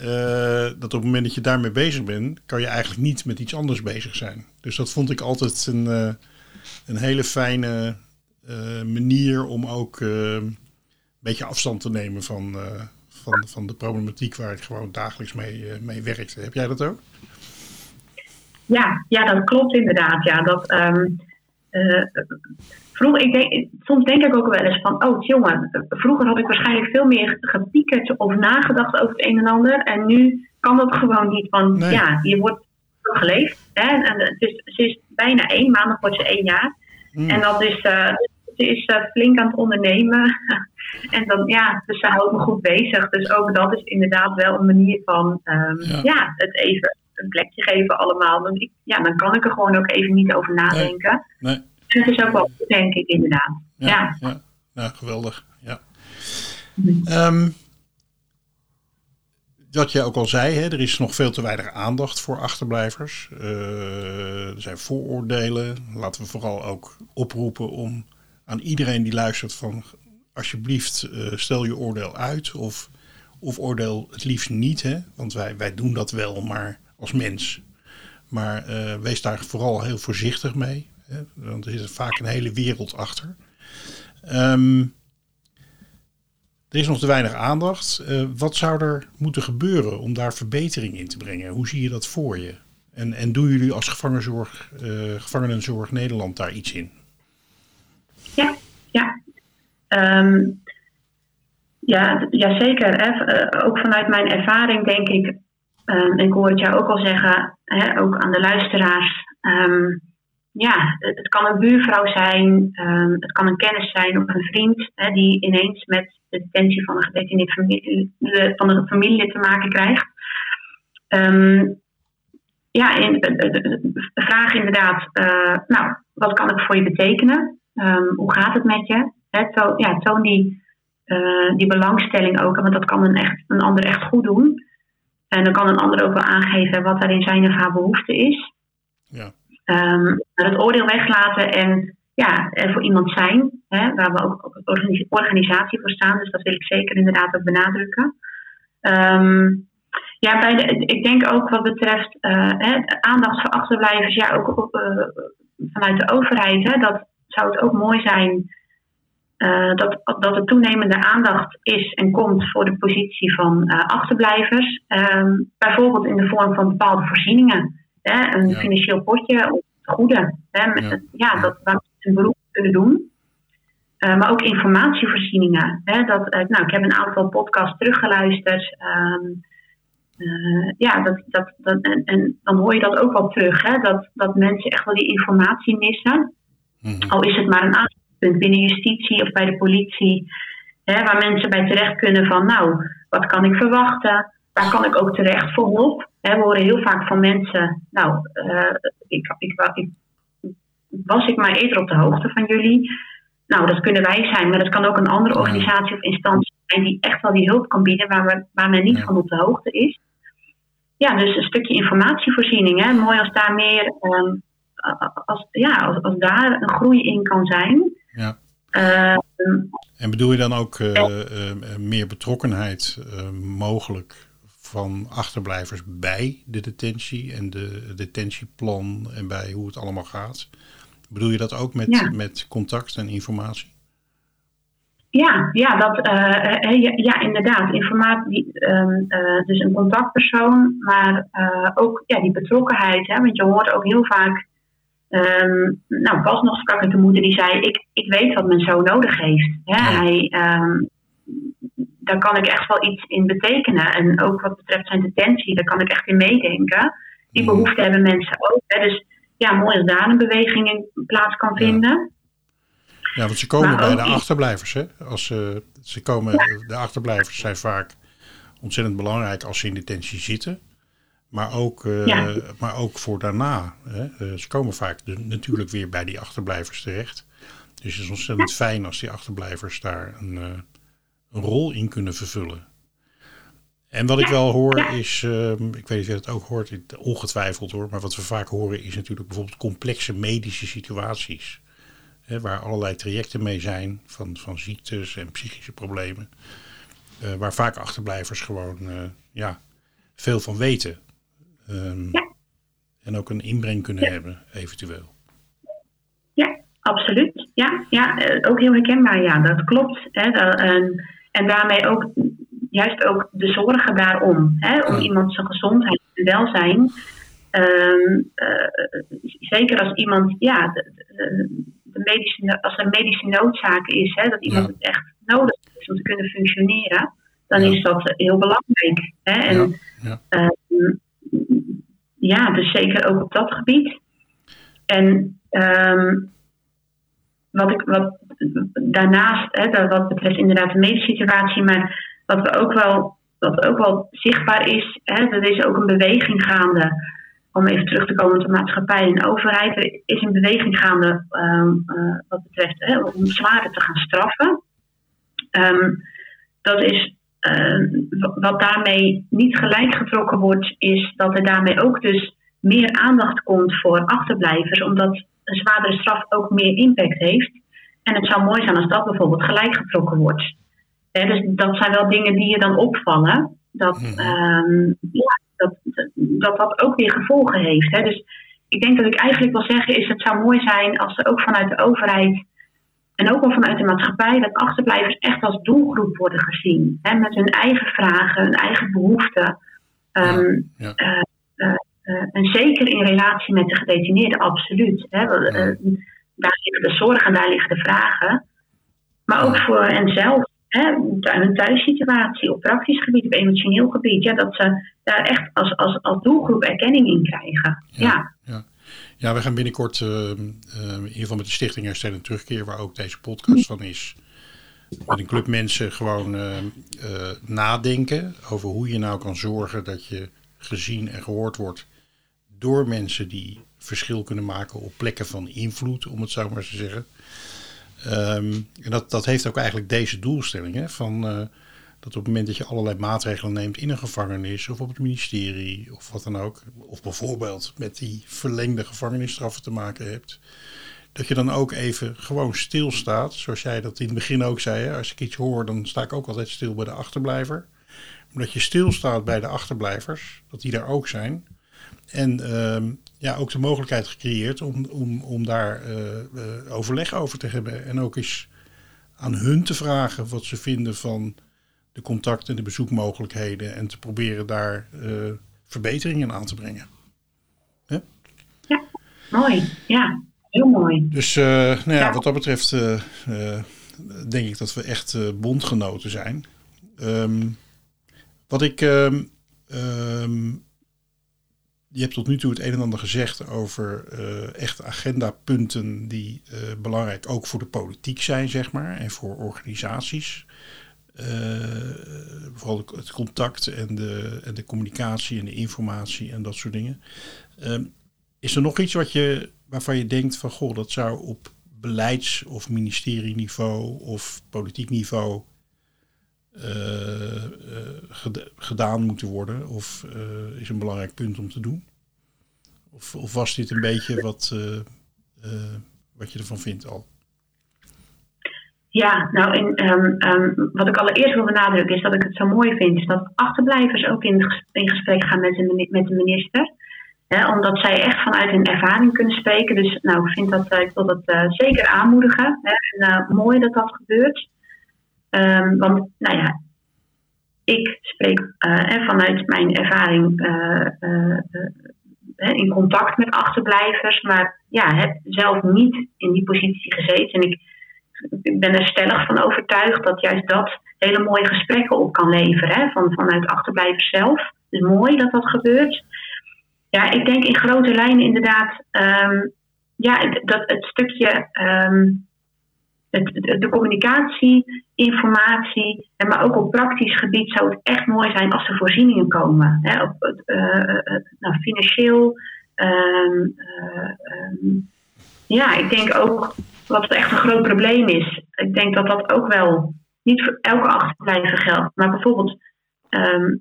Eh, dat op het moment dat je daarmee bezig bent, kan je eigenlijk niet met iets anders bezig zijn. Dus dat vond ik altijd een, eh, een hele fijne eh, manier om ook een beetje afstand te nemen van, van, van de problematiek waar ik gewoon dagelijks mee, mee werkte. Heb jij dat ook? Ja, ja, dat klopt inderdaad. Ja, dat, ehm, eh, vroeger, ik denk, soms denk ik ook wel eens van, oh jongen, vroeger had ik waarschijnlijk veel meer gepiekerd of nagedacht over het een en ander. En nu kan dat gewoon niet, want Nee. ja, je wordt geleefd. Hè? En het is, ze is bijna één, maandag wordt ze één jaar. Mm. En dat is, eh, ze is eh, flink aan het ondernemen. en dan, ja, dus ze houdt me goed bezig. Dus ook dat is inderdaad wel een manier van, ehm, Ja. ja. het even een plekje geven allemaal. Want ik, ja, dan kan ik er gewoon ook even niet over nadenken. Nee. En het is ook wel goed, denk ik, inderdaad. Ja, Ja. ja. Geweldig. Ja. Mhm. Ehm, wat je ook al zei, hè, er is nog veel te weinig aandacht voor achterblijvers. Eh, er zijn vooroordelen. Laten we vooral ook oproepen om aan iedereen die luistert van alsjeblieft eh, stel je oordeel uit of, of oordeel het liefst niet. Hè? Want wij, wij doen dat wel, maar als mens. Maar eh, wees daar vooral heel voorzichtig mee. Hè? Want er zit vaak een hele wereld achter. Ehm, er is nog te weinig aandacht. Eh, wat zou er moeten gebeuren om daar verbetering in te brengen? Hoe zie je dat voor je? En, en doen jullie als gevangenzorg, eh, Gevangenenzorg Nederland daar iets in? Ja, ja. Ehm, ja, ja, zeker. Ook vanuit mijn ervaring denk ik, en ik hoor het jou ook al zeggen, hè, ook aan de luisteraars. ehm, ja, het, kan een buurvrouw zijn, ehm, het kan een kennis zijn of een vriend hè, die ineens met de detentie van een gedetineerd familie, van een familie te maken krijgt. Ja, eh, eh, eh, vraag inderdaad, eh, nou, wat kan ik voor je betekenen? Hoe gaat het met je? Toon, ja, toon die, eh, die belangstelling ook, want dat kan een, echt, een ander echt goed doen. En dan kan een ander ook wel aangeven wat daarin zijn of haar behoefte is. Ja. Ehm, het oordeel weglaten en ja, er voor iemand zijn, hè, waar we ook als organis- organisatie voor staan. Dus dat wil ik zeker inderdaad ook benadrukken. Ehm, ja, bij de, ik denk ook wat betreft eh, hè, aandacht voor achterblijvers, ja, ook op, eh, vanuit de overheid, hè, dat zou het ook mooi zijn eh, dat, dat er toenemende aandacht is en komt voor de positie van eh, achterblijvers. Ehm, bijvoorbeeld in de vorm van bepaalde voorzieningen. Hè, een Ja. financieel potje of goede. Hè, met, Ja. ja. dat waar mensen een beroep kunnen doen. Eh, maar ook informatievoorzieningen. Hè, dat, nou, ik heb een aantal podcasts teruggeluisterd. Ehm, eh, ja, dat, dat, dat, en, en dan hoor je dat ook wel terug. Hè, dat, dat mensen echt wel die informatie missen. Mhm. Al is het maar een aanspreekpunt binnen justitie of bij de politie. Hè, waar mensen bij terecht kunnen van, nou, wat kan ik verwachten? Waar kan ik ook terecht voor hulp? Hè, we horen heel vaak van mensen, nou, eh, ik, ik, ik, was ik maar eerder op de hoogte van jullie? Nou, dat kunnen wij zijn, maar dat kan ook een andere organisatie of instantie zijn die echt wel die hulp kan bieden waar, we, waar men niet Ja. van op de hoogte is. Ja, dus een stukje informatievoorziening. Hè. Mooi als daar meer, ehm, als, ja, als, als daar een groei in kan zijn. Ja. Ehm, En bedoel je dan ook eh, eh, eh, meer betrokkenheid eh, mogelijk van achterblijvers bij de detentie en de detentieplan en bij hoe het allemaal gaat? Bedoel je dat ook met, Ja. met contact en informatie? Ja, ja, dat, ja, ja, inderdaad. Informatie, ehm, eh, dus een contactpersoon, maar ook ja, die betrokkenheid. Hè, want je hoort ook heel vaak Ehm, nou, pas nog de moeder die zei: Ik, ik weet wat mijn zoon nodig heeft. Hè? Hij, ehm, daar kan ik echt wel iets in betekenen. En ook wat betreft zijn detentie, daar kan ik echt in meedenken. Die Mhm. behoefte hebben mensen ook. Hè? Dus ja, mooi als daar een beweging in plaats kan Ja. vinden. Ja, want ze komen Maar bij de achterblijvers. Hè? Als ze, ze komen, De achterblijvers zijn vaak ontzettend belangrijk als ze in detentie zitten. Maar ook, eh, Ja. maar ook voor daarna. Hè? Eh, ze komen vaak de- natuurlijk weer bij die achterblijvers terecht. Dus het is ontzettend fijn als die achterblijvers daar een, eh, een rol in kunnen vervullen. En wat ik wel hoor is, ehm, ik weet niet of je het ook hoort, ongetwijfeld hoor, maar wat we vaak horen is natuurlijk bijvoorbeeld complexe medische situaties. Hè, waar allerlei trajecten mee zijn van, van ziektes en psychische problemen. Waar vaak achterblijvers gewoon ja, veel van weten. Ehm, Ja. En ook een inbreng kunnen Ja. hebben, eventueel. Ja, absoluut. Ja, ja eh, ook heel herkenbaar. Ja, dat klopt. Hè, dat, en, en daarmee ook juist ook de zorgen daarom. Hè, om Ja. iemand zijn gezondheid en welzijn. Ehm, eh, zeker als iemand, ja, de, de, medische, als er een medische noodzaak is, hè, dat iemand Ja. het echt nodig is om te kunnen functioneren, dan Ja. is dat heel belangrijk. Hè? En, Ja, ja. Dus zeker ook op dat gebied. En ehm, wat ik wat daarnaast, hè, wat betreft inderdaad de medische situatie, maar wat we ook wel, wat ook wel zichtbaar is, hè, er is ook een beweging gaande. Om even terug te komen de maatschappij en overheid. Er is een beweging gaande ehm, eh, wat betreft hè, om zwaarder te gaan straffen. Ehm, dat is wat daarmee niet gelijk getrokken wordt, is dat er daarmee ook dus meer aandacht komt voor achterblijvers, omdat een zwaardere straf ook meer impact heeft. En het zou mooi zijn als dat bijvoorbeeld gelijk getrokken wordt. Hè, dus dat zijn wel dingen die je dan opvallen. Dat, Mhm. ehm, ja, dat, dat dat ook weer gevolgen heeft. Hè. Dus ik denk dat ik eigenlijk wil zeggen is het zou mooi zijn als er ook vanuit de overheid en ook wel vanuit de maatschappij dat achterblijvers echt als doelgroep worden gezien. Hè, met hun eigen vragen, hun eigen behoeften. Ehm, ja. eh, eh, eh, en zeker in relatie met de gedetineerden, absoluut. Hè. Daar liggen de zorgen, daar liggen de vragen. Maar ook voor hen zelf. Hè, hun thuissituatie op praktisch gebied, op emotioneel gebied. Ja, dat ze daar echt als, als, als doelgroep erkenning in krijgen. Ja, Ja. Ja, we gaan binnenkort, eh, eh, in ieder geval met de Stichting Herstel en Terugkeer, waar ook deze podcast van is, met een club mensen gewoon eh, eh, nadenken over hoe je nou kan zorgen dat je gezien en gehoord wordt door mensen die verschil kunnen maken op plekken van invloed, om het zo maar te zeggen. Ehm, en dat, dat heeft ook eigenlijk deze doelstelling, hè, van... dat op het moment dat je allerlei maatregelen neemt in een gevangenis of op het ministerie of wat dan ook, of bijvoorbeeld met die verlengde gevangenisstraffen te maken hebt, dat je dan ook even gewoon stilstaat, zoals jij dat in het begin ook zei. Hè? Als ik iets hoor, dan sta ik ook altijd stil bij de achterblijver. Maar dat je stilstaat bij de achterblijvers, dat die daar ook zijn. En ehm, ja, ook de mogelijkheid gecreëerd om, om, om daar eh, eh, overleg over te hebben. En ook eens aan hun te vragen wat ze vinden van de contact- en de bezoekmogelijkheden. En te proberen daar eh, verbeteringen aan te brengen. mooi. Ja, heel mooi. Dus eh, nou ja, Ja. wat dat betreft eh, denk ik dat we echt bondgenoten zijn. Ehm, wat ik. ehm, ehm, je hebt tot nu toe het een en ander gezegd over eh echt agendapunten die belangrijk ook voor de politiek zijn, zeg maar, en voor organisaties. Eh, vooral het contact en de, en de communicatie en de informatie en dat soort dingen. Ehm, is er nog iets wat je, waarvan je denkt van goh, dat zou op beleids- of ministerieniveau of politiek niveau eh, eh, ged- gedaan moeten worden? Of is een belangrijk punt om te doen? Of, of was dit een beetje wat, wat je ervan vindt al? Ja, nou, ehm, ehm, wat ik allereerst wil benadrukken is dat ik het zo mooi vind dat achterblijvers ook in, ges- in gesprek gaan met de, met de minister. Hè, omdat zij echt vanuit hun ervaring kunnen spreken. Dus nou, ik, vind dat, eh, ik wil dat eh, zeker aanmoedigen. Hè, en eh, mooi dat dat gebeurt. Ehm, want, nou ja, ik spreek en vanuit mijn ervaring in contact met achterblijvers, maar ja, heb zelf niet in die positie gezeten. En ik, ik ben er stellig van overtuigd dat juist dat hele mooie gesprekken op kan leveren hè, van, vanuit achterblijvers zelf. Is mooi dat dat gebeurt. Ja, ik denk in grote lijnen inderdaad ehm, ja, dat het stukje ehm, de communicatie, informatie, en maar ook op praktisch gebied zou het echt mooi zijn als er voorzieningen komen. Hè, op, het, eh, eh, nou, financieel. eh, ehm, ja, ik denk ook wat echt een groot probleem is. Ik denk dat dat ook wel niet voor elke achterblijver geldt, maar bijvoorbeeld ehm,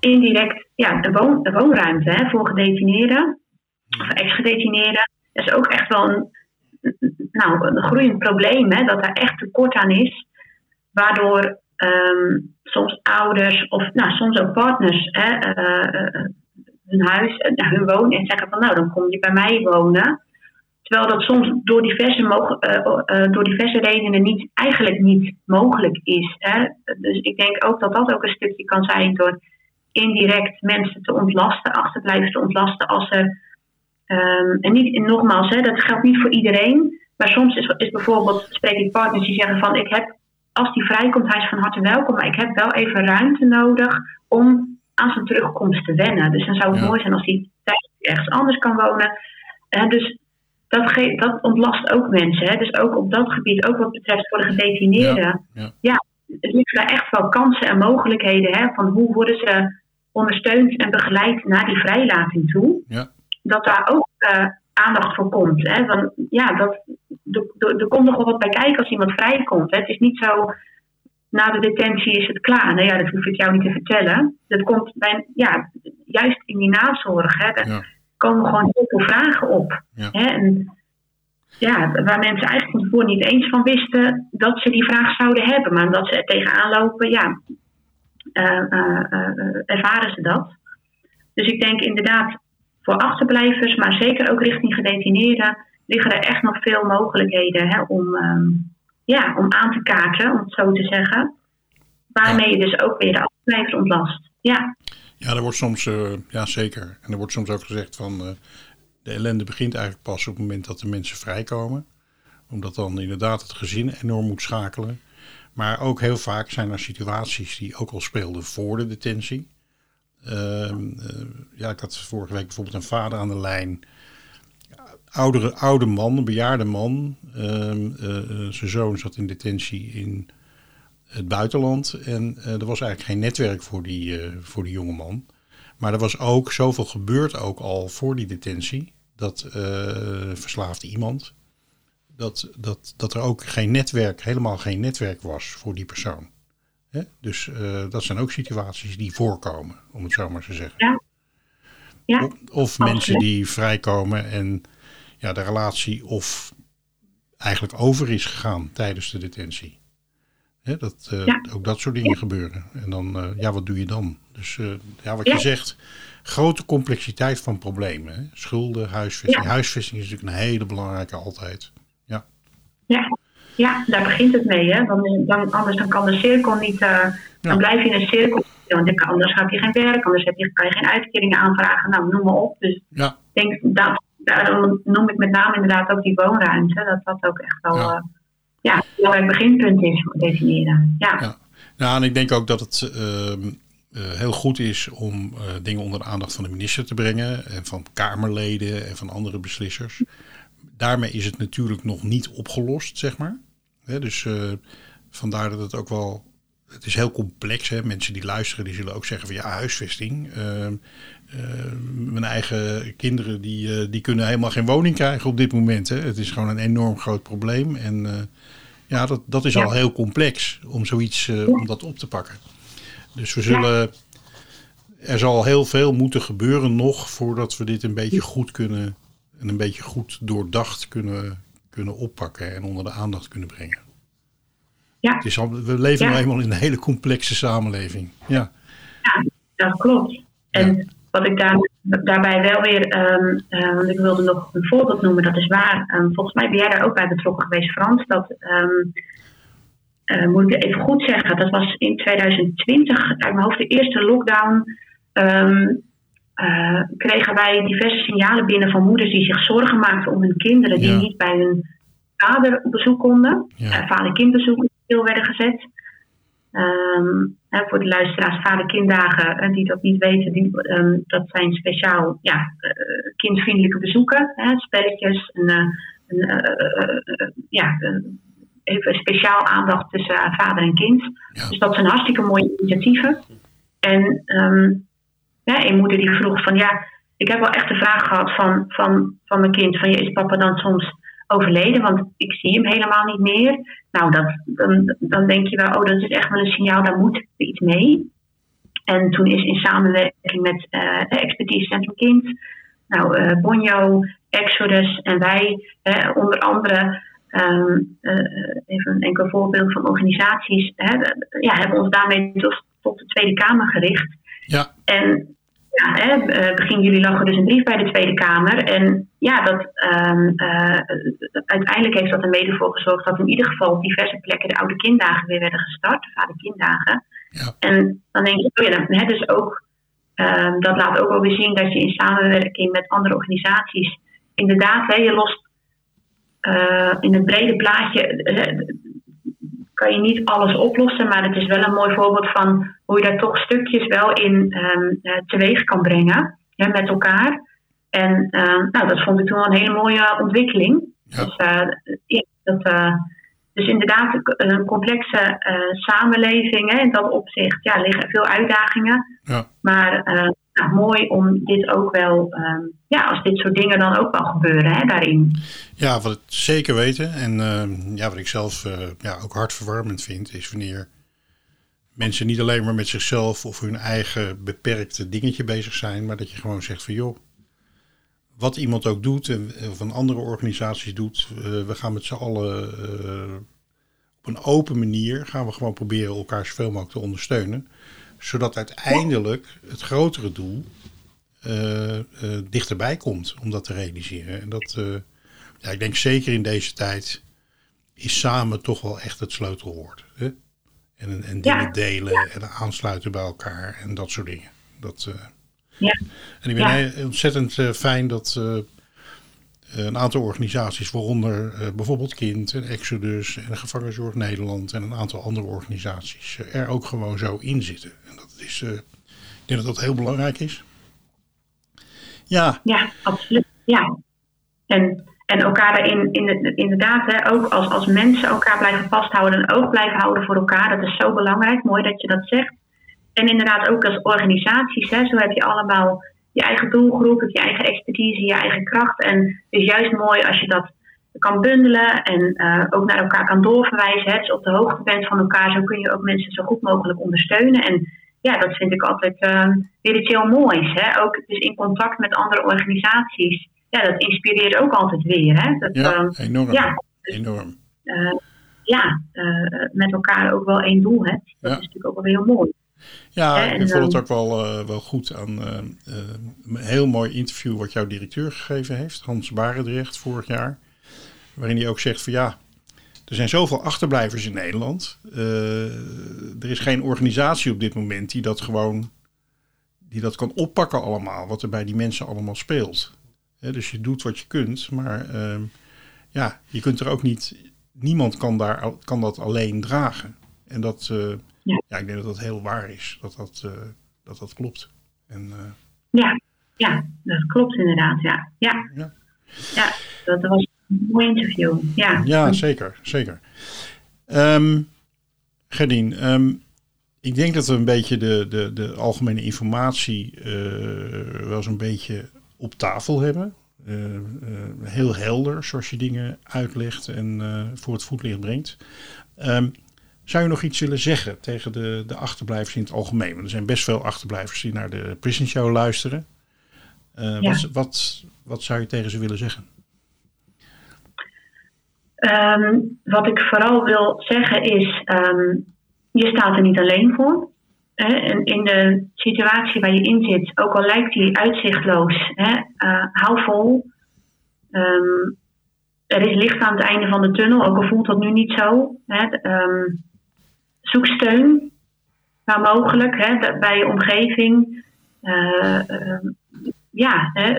indirect ja, de, woon, de woonruimte hè, voor gedetineerden of ex-gedetineerden. Dat is ook echt wel een, nou, een groeiend probleem, hè, dat daar echt tekort aan is. Waardoor ehm, soms ouders of nou, soms ook partners hè, eh, eh, hun huis, eh, hun wonen en zeggen van nou dan kom je bij mij wonen. Terwijl dat soms door diverse, eh, door diverse redenen niet, eigenlijk niet mogelijk is. Hè. Dus ik denk ook dat dat ook een stukje kan zijn door indirect mensen te ontlasten, achterblijvers te ontlasten als er Ehm, en niet, en nogmaals, hè, dat geldt niet voor iedereen. Maar soms is, is bijvoorbeeld, spreek ik partners die zeggen van ik heb, als die vrijkomt, hij is van harte welkom, maar ik heb wel even ruimte nodig om aan zijn terugkomst te wennen. Dus dan zou het Ja. mooi zijn als hij tijdens ergens anders kan wonen. Dus dat, ge- dat ontlast ook mensen. Hè. Dus ook op dat gebied, ook wat betreft voor de gedetineerden. Ja, ja. er liggen daar echt wel kansen en mogelijkheden. Hè, van hoe worden ze ondersteund en begeleid naar die vrijlating toe. Ja. Dat daar ook eh, aandacht voor komt. Hè, van, ja, dat, er- komt nog wel wat bij kijken als iemand vrijkomt. Hè. Het is niet zo, na de detentie is het klaar. Nou ja, dat hoef ik jou niet te vertellen. Dat komt bij, ja, juist in die nazorg. Hè, Ja. Komen gewoon heel veel vragen op. Ja. Hè, en ja, waar mensen eigenlijk van tevoren niet eens van wisten dat ze die vraag zouden hebben. Maar omdat ze er tegenaan lopen, ja, eh, eh, eh, ervaren ze dat. Dus ik denk inderdaad voor achterblijvers, maar zeker ook richting gedetineerden, liggen er echt nog veel mogelijkheden hè, om, ehm, ja, om aan te kaarten, om het zo te zeggen. Waarmee je dus ook weer de achterblijvers ontlast. Ja, Ja, er wordt soms, eh, ja zeker. En er wordt soms ook gezegd van eh, de ellende begint eigenlijk pas op het moment dat de mensen vrijkomen. Omdat dan inderdaad het gezin enorm moet schakelen. Maar ook heel vaak zijn er situaties die ook al speelden voor de detentie. Ehm, eh, ja, ik had vorige week bijvoorbeeld een vader aan de lijn. Oudere, oude man, een bejaarde man. Ehm, eh, eh, zijn zoon zat in detentie in het buitenland. En eh, er was eigenlijk geen netwerk voor die, eh, voor die jonge man. Maar er was ook zoveel gebeurd ook al voor die detentie. Dat eh verslaafde iemand. Dat, dat, dat er ook geen netwerk, helemaal geen netwerk was voor die persoon. Hè? Dus dat zijn ook situaties die voorkomen, om het zo maar te zeggen. Ja. Ja, Of, of mensen die vrijkomen en ja, de relatie of eigenlijk over is gegaan tijdens de detentie. Hè, dat, eh, Ja. Ook dat soort dingen gebeuren. En dan, eh, ja, wat doe je dan? Dus eh, ja, wat Ja. je zegt, grote complexiteit van problemen. Hè? Schulden, huisvesting. Huisvesting is natuurlijk een hele belangrijke altijd. Ja, ja, ja, daar begint het mee. Hè? Want dan, anders dan kan de cirkel niet. Dan blijf je in een cirkel. Want anders heb je geen werk, anders heb je, kan je geen uitkeringen aanvragen. Nou, noem maar op. Dus ik denk, dat, daarom noem ik met name inderdaad ook die woonruimte. Dat dat ook echt wel Ja. Ja. een belangrijk beginpunt is voor definiëren. Ja, ja. Nou, en ik denk ook dat het ehm, eh, heel goed is om eh, dingen onder de aandacht van de minister te brengen. En van Kamerleden en van andere beslissers. Daarmee is het natuurlijk nog niet opgelost, zeg maar. Dus eh, vandaar dat het ook wel. Het is heel complex. Hè? Mensen die luisteren, die zullen ook zeggen van ja, huisvesting. Ehm, eh, mijn eigen kinderen die, die kunnen helemaal geen woning krijgen op dit moment. Hè? Het is gewoon een enorm groot probleem. En ja, dat, dat is Ja. al heel complex om zoiets eh, om dat op te pakken. Dus we zullen. Er zal heel veel moeten gebeuren nog voordat we dit een beetje goed kunnen. En een beetje goed doordacht kunnen, kunnen oppakken en onder de aandacht kunnen brengen. ja. Het is al, we leven Ja. nou eenmaal in een hele complexe samenleving. Ja, dat klopt. En wat ik daar, daarbij wel weer, ehm, eh, want ik wilde nog een voorbeeld noemen, dat is waar. Ehm, volgens mij ben jij daar ook bij betrokken geweest, Frans. Dat ehm, eh, moet ik even goed zeggen, dat was in 2020, uit mijn hoofd de eerste lockdown. ehm, eh, kregen wij diverse signalen binnen van moeders die zich zorgen maakten om hun kinderen die niet bij hun vader op bezoek konden. Ja. Eh, vader-kindbezoeken stil werden gezet. Ehm, voor de luisteraars, vader-kinddagen, en die dat niet weten, die, ehm, dat zijn speciaal ja, eh, kindvriendelijke bezoeken. Hè, spelletjes, een, eh, een, eh, eh, eh, ja, eh, even speciaal aandacht tussen eh, vader en kind. Ja. Dus dat zijn hartstikke mooie initiatieven. En ehm, ja, een moeder die vroeg van ja, ik heb wel echt de vraag gehad van, van, van mijn kind: van ja, is papa dan soms overleden? Want ik zie hem helemaal niet meer. Nou, dat, dan, dan denk je wel, oh, dat is echt wel een signaal, daar moet iets mee. En toen is in samenwerking met eh Expertise Centrum Kind, nou, eh, Bonjo, Exodus en wij, onder andere, ehm, eh, even een enkel voorbeeld van organisaties, hè, ja, hebben ons daarmee tot, tot de Tweede Kamer gericht. Ja, En ja, hè, eh, begin juli lag er dus een brief bij de Tweede Kamer. En ja, dat, ehm, eh, uiteindelijk heeft dat er mede voor gezorgd dat in ieder geval op diverse plekken de oude kinddagen weer werden gestart, de vader-kinddagen. Ja. En dan denk je, oh ja, dan, hè, dus ook, ehm, dat laat ook wel weer zien dat je in samenwerking met andere organisaties, inderdaad, hè, je lost eh, in het brede plaatje, kan je niet alles oplossen, maar het is wel een mooi voorbeeld van hoe je daar toch stukjes wel in ehm, eh, teweeg kan brengen hè, met elkaar. En ehm, nou, dat vond ik toen wel een hele mooie ontwikkeling. Ja. Dus, eh, ja, dat, eh, dus inderdaad, een complexe samenleving hè, in dat opzicht ja, liggen veel uitdagingen. Ja. Maar eh, nou, mooi om dit ook wel, ehm, ja, als dit soort dingen dan ook wel gebeuren hè, daarin. Ja, wat ik zeker weten en eh, ja, wat ik zelf eh, ja, ook hartverwarmend vind, is wanneer mensen niet alleen maar met zichzelf of hun eigen beperkte dingetje bezig zijn, maar dat je gewoon zegt van joh, wat iemand ook doet en of andere organisatie doet, eh, we gaan met z'n allen eh, op een open manier gaan we gewoon proberen elkaar zoveel mogelijk te ondersteunen, zodat uiteindelijk het grotere doel eh, eh, dichterbij komt om dat te realiseren. En dat, eh, ja, ik denk zeker in deze tijd is samen toch wel echt het sleutelwoord. Hè? En, en dingen Ja. delen en aansluiten bij elkaar en dat soort dingen. Dat, Ja. En ik ben ontzettend fijn dat een aantal organisaties, waaronder eh, bijvoorbeeld Kind en Exodus en Gevangenzorg Nederland en een aantal andere organisaties, eh, er ook gewoon zo in zitten. En dat is, eh, ik denk dat dat heel belangrijk is. Ja, Ja, absoluut. Ja. En, en elkaar daarin, in, inderdaad, hè, ook als, als mensen elkaar blijven vasthouden en oog blijven houden voor elkaar. Dat is zo belangrijk. Mooi dat je dat zegt. En inderdaad ook als organisaties. Hè, zo heb je allemaal je eigen doelgroep, je eigen expertise, je eigen kracht. En het is juist mooi als je dat kan bundelen en eh, ook naar elkaar kan doorverwijzen. Hè, dus op de hoogte bent van elkaar. Zo kun je ook mensen zo goed mogelijk ondersteunen. En ja, dat vind ik altijd eh, weer iets heel moois. Hè? Ook dus in contact met andere organisaties. Ja, dat inspireert ook altijd weer. Hè? Dat, ja eh, enorm. ja, enorm. eh, ja met elkaar ook wel één doel hebt. Dat Ja. is natuurlijk ook wel heel mooi. Ja, en ik vond het dan- ook wel, eh, wel goed aan eh, eh, een heel mooi interview wat jouw directeur gegeven heeft, Hans Barendrecht, vorig jaar. Waarin hij ook zegt van ja, er zijn zoveel achterblijvers in Nederland. Er is geen organisatie op dit moment die dat gewoon die dat kan oppakken allemaal, wat er bij die mensen allemaal speelt. Dus je doet wat je kunt, maar ehm, ja, je kunt er ook niet, niemand kan, daar, kan dat alleen dragen. En dat, Ja. ja, ik denk dat dat heel waar is, dat dat, eh, dat, dat klopt. En, eh, Ja, ja, dat klopt inderdaad. Ja, ja. Ja. ja dat was een mooi interview. Ja, ja, zeker, zeker. Ehm Gerdien, ehm, ik denk dat we een beetje de, de, de algemene informatie eh, wel eens een beetje op tafel hebben. Heel helder, zoals je dingen uitlegt en voor het voetlicht brengt. Ehm, zou je nog iets willen zeggen tegen de, de achterblijvers in het algemeen? Want er zijn best veel achterblijvers die naar de Prison Show luisteren. Eh, Ja. wat, wat, wat zou je tegen ze willen zeggen? Ehm, wat ik vooral wil zeggen is, ehm, je staat er niet alleen voor. Hè? En in de situatie waar je in zit, ook al lijkt die uitzichtloos, hè, eh, hou vol. Ehm, er is licht aan het einde van de tunnel, ook al voelt dat nu niet zo. Hè. Ehm, zoek steun, waar mogelijk, hè, bij je omgeving. Eh, ehm, ja, hè,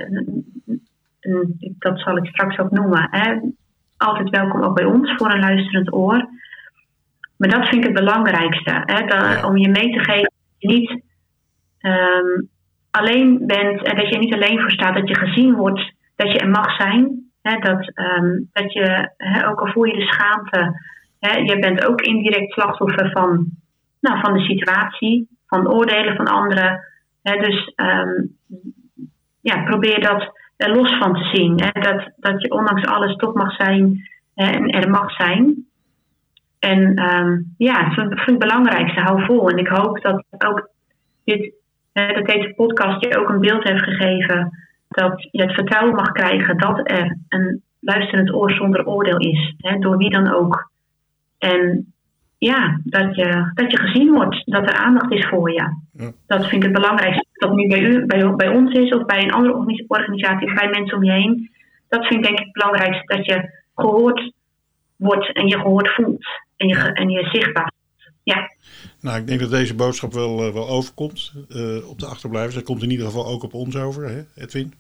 dat zal ik straks ook noemen. Hè. Altijd welkom ook bij ons voor een luisterend oor. Maar dat vind ik het belangrijkste. Hè, dat, Om je mee te geven dat je niet ehm, alleen bent en dat je niet alleen voor staat, dat je gezien wordt, dat je er mag zijn. Hè, dat, ehm, dat je, hè, ook al voel je de schaamte, hè, je bent ook indirect slachtoffer van, nou, van de situatie, van oordelen van anderen. Hè, dus um, ja, probeer dat er los van te zien. Hè, dat, dat je ondanks alles toch mag zijn en er mag zijn. En um, ja, dat vind het belangrijkste. Hou vol. En ik hoop dat ook dit, dat deze podcast je ook een beeld heeft gegeven. Dat je het vertrouwen mag krijgen dat er een luisterend oor zonder oordeel is. Hè, door wie dan ook. En ja, dat je, dat je gezien wordt. Dat er aandacht is voor je. Ja. Dat vind ik het belangrijkste. Dat het nu bij, u, bij, bij ons is of bij een andere organisatie of bij mensen om je heen. Dat vind ik denk ik het belangrijkste. Dat je gehoord wordt en je gehoord voelt en je, en je zichtbaar. Ja. Nou, ik denk dat deze boodschap wel, uh, wel overkomt uh, op de achterblijvers. Dat komt in ieder geval ook op ons over, hè, Edwin?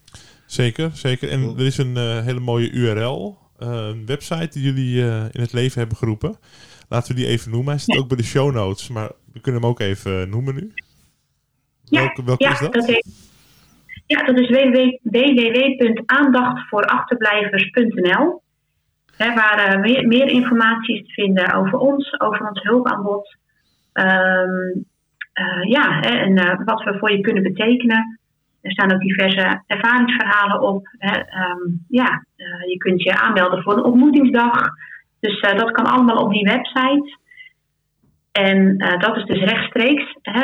Zeker, zeker. En er is een uh, hele mooie URL, website die jullie in het leven hebben geroepen. Laten we die even noemen. Hij zit ja. ook bij de show notes, maar we kunnen hem ook even noemen nu. Ja, welke welke ja, is dat? dat is, ja, dat is www.aandachtvoorachterblijvers.nl waar uh, meer, meer, informatie is te vinden over ons, over ons hulpaanbod. Um, uh, ja, hè, en uh, wat we voor je kunnen betekenen. Er staan ook diverse ervaringsverhalen op. Hè. Um, ja, je kunt je aanmelden voor een ontmoetingsdag. Dus dat kan allemaal op die website. En dat is dus rechtstreeks, hè,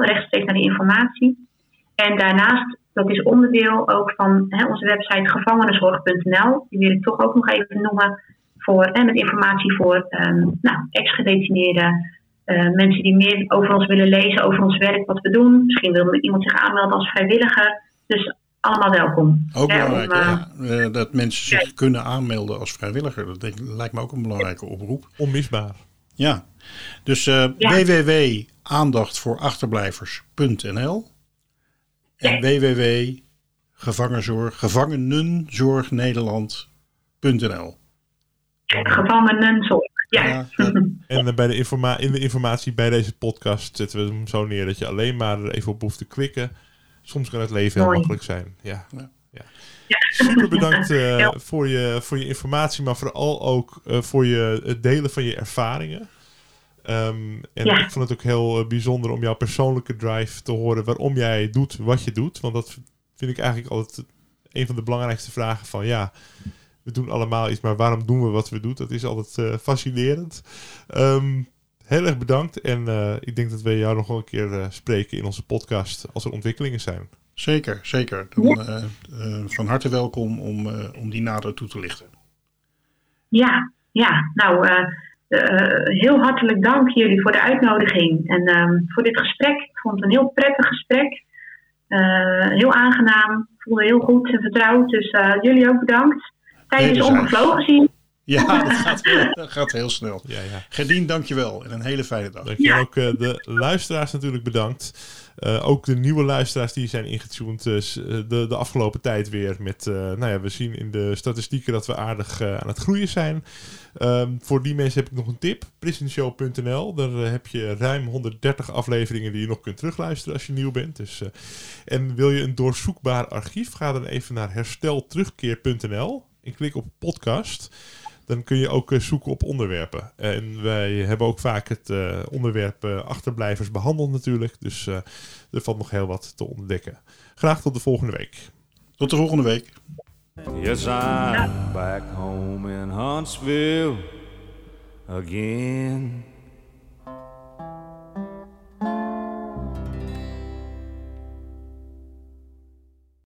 rechtstreeks naar die informatie. En daarnaast dat is onderdeel ook van onze website gevangenenzorg.nl. Die wil ik toch ook nog even noemen. Voor, hè, met informatie voor um, nou, ex-gedetineerden. Uh, mensen die meer over ons willen lezen, over ons werk, wat we doen. Misschien wil iemand zich aanmelden als vrijwilliger. Dus allemaal welkom. Ook hè, belangrijk, om, uh, ja. Dat mensen zich ja. kunnen aanmelden als vrijwilliger. Dat denk, lijkt me ook een belangrijke oproep. Onmisbaar. Ja, dus uh, ja. www.aandachtvoorachterblijvers.nl en www.gevangenzorg, gevangenenzorgnederland.nl. Gevangenenzorg, ja. ja en bij de informa in de informatie bij deze podcast zetten we hem zo neer dat je alleen maar even op hoeft te klikken. Soms kan het leven heel Mooi. makkelijk zijn. Ja. ja. ja. Super bedankt uh, voor, je, voor je informatie, maar vooral ook uh, voor je, het delen van je ervaringen. Um, en ja. ik vond het ook heel bijzonder om jouw persoonlijke drive te horen waarom jij doet wat je doet. Want dat vind ik eigenlijk altijd een van de belangrijkste vragen van ja, we doen allemaal iets, maar waarom doen we wat we doen? Dat is altijd uh, fascinerend. Um, heel erg bedankt en uh, ik denk dat we jou nog wel een keer spreken in onze podcast als er ontwikkelingen zijn. Zeker, zeker. Dan, van harte welkom om, om die nader toe te lichten. Ja, ja. Nou, uh, heel hartelijk dank jullie voor de uitnodiging en um, voor dit gesprek. Ik vond het een heel prettig gesprek. Uh, heel aangenaam. Ik voelde heel goed en vertrouwd. Dus uh, jullie ook bedankt. Tijd is omgevlogen zien. Ja, dat gaat dat gaat heel snel. Ja, ja. Gerdien, dankjewel en een hele fijne dag. Dankjewel ja. ook de luisteraars natuurlijk bedankt. Uh, ook de nieuwe luisteraars die zijn ingetuned uh, de, de afgelopen tijd weer. Met, uh, nou ja, we zien in de statistieken dat we aardig aan het groeien zijn. Um, voor die mensen heb ik nog een tip. Prisonshow.nl. Daar heb je ruim 130 afleveringen die je nog kunt terugluisteren als je nieuw bent. Dus, en wil je een doorzoekbaar archief? Ga dan even naar herstelterugkeer.nl en klik op podcast dan kun je ook uh, zoeken op onderwerpen. En wij hebben ook vaak het uh, onderwerp uh, achterblijvers behandeld natuurlijk. Dus er valt nog heel wat te ontdekken. Graag tot de volgende week. Tot de volgende week. Yes, I'm back home in Huntsville again.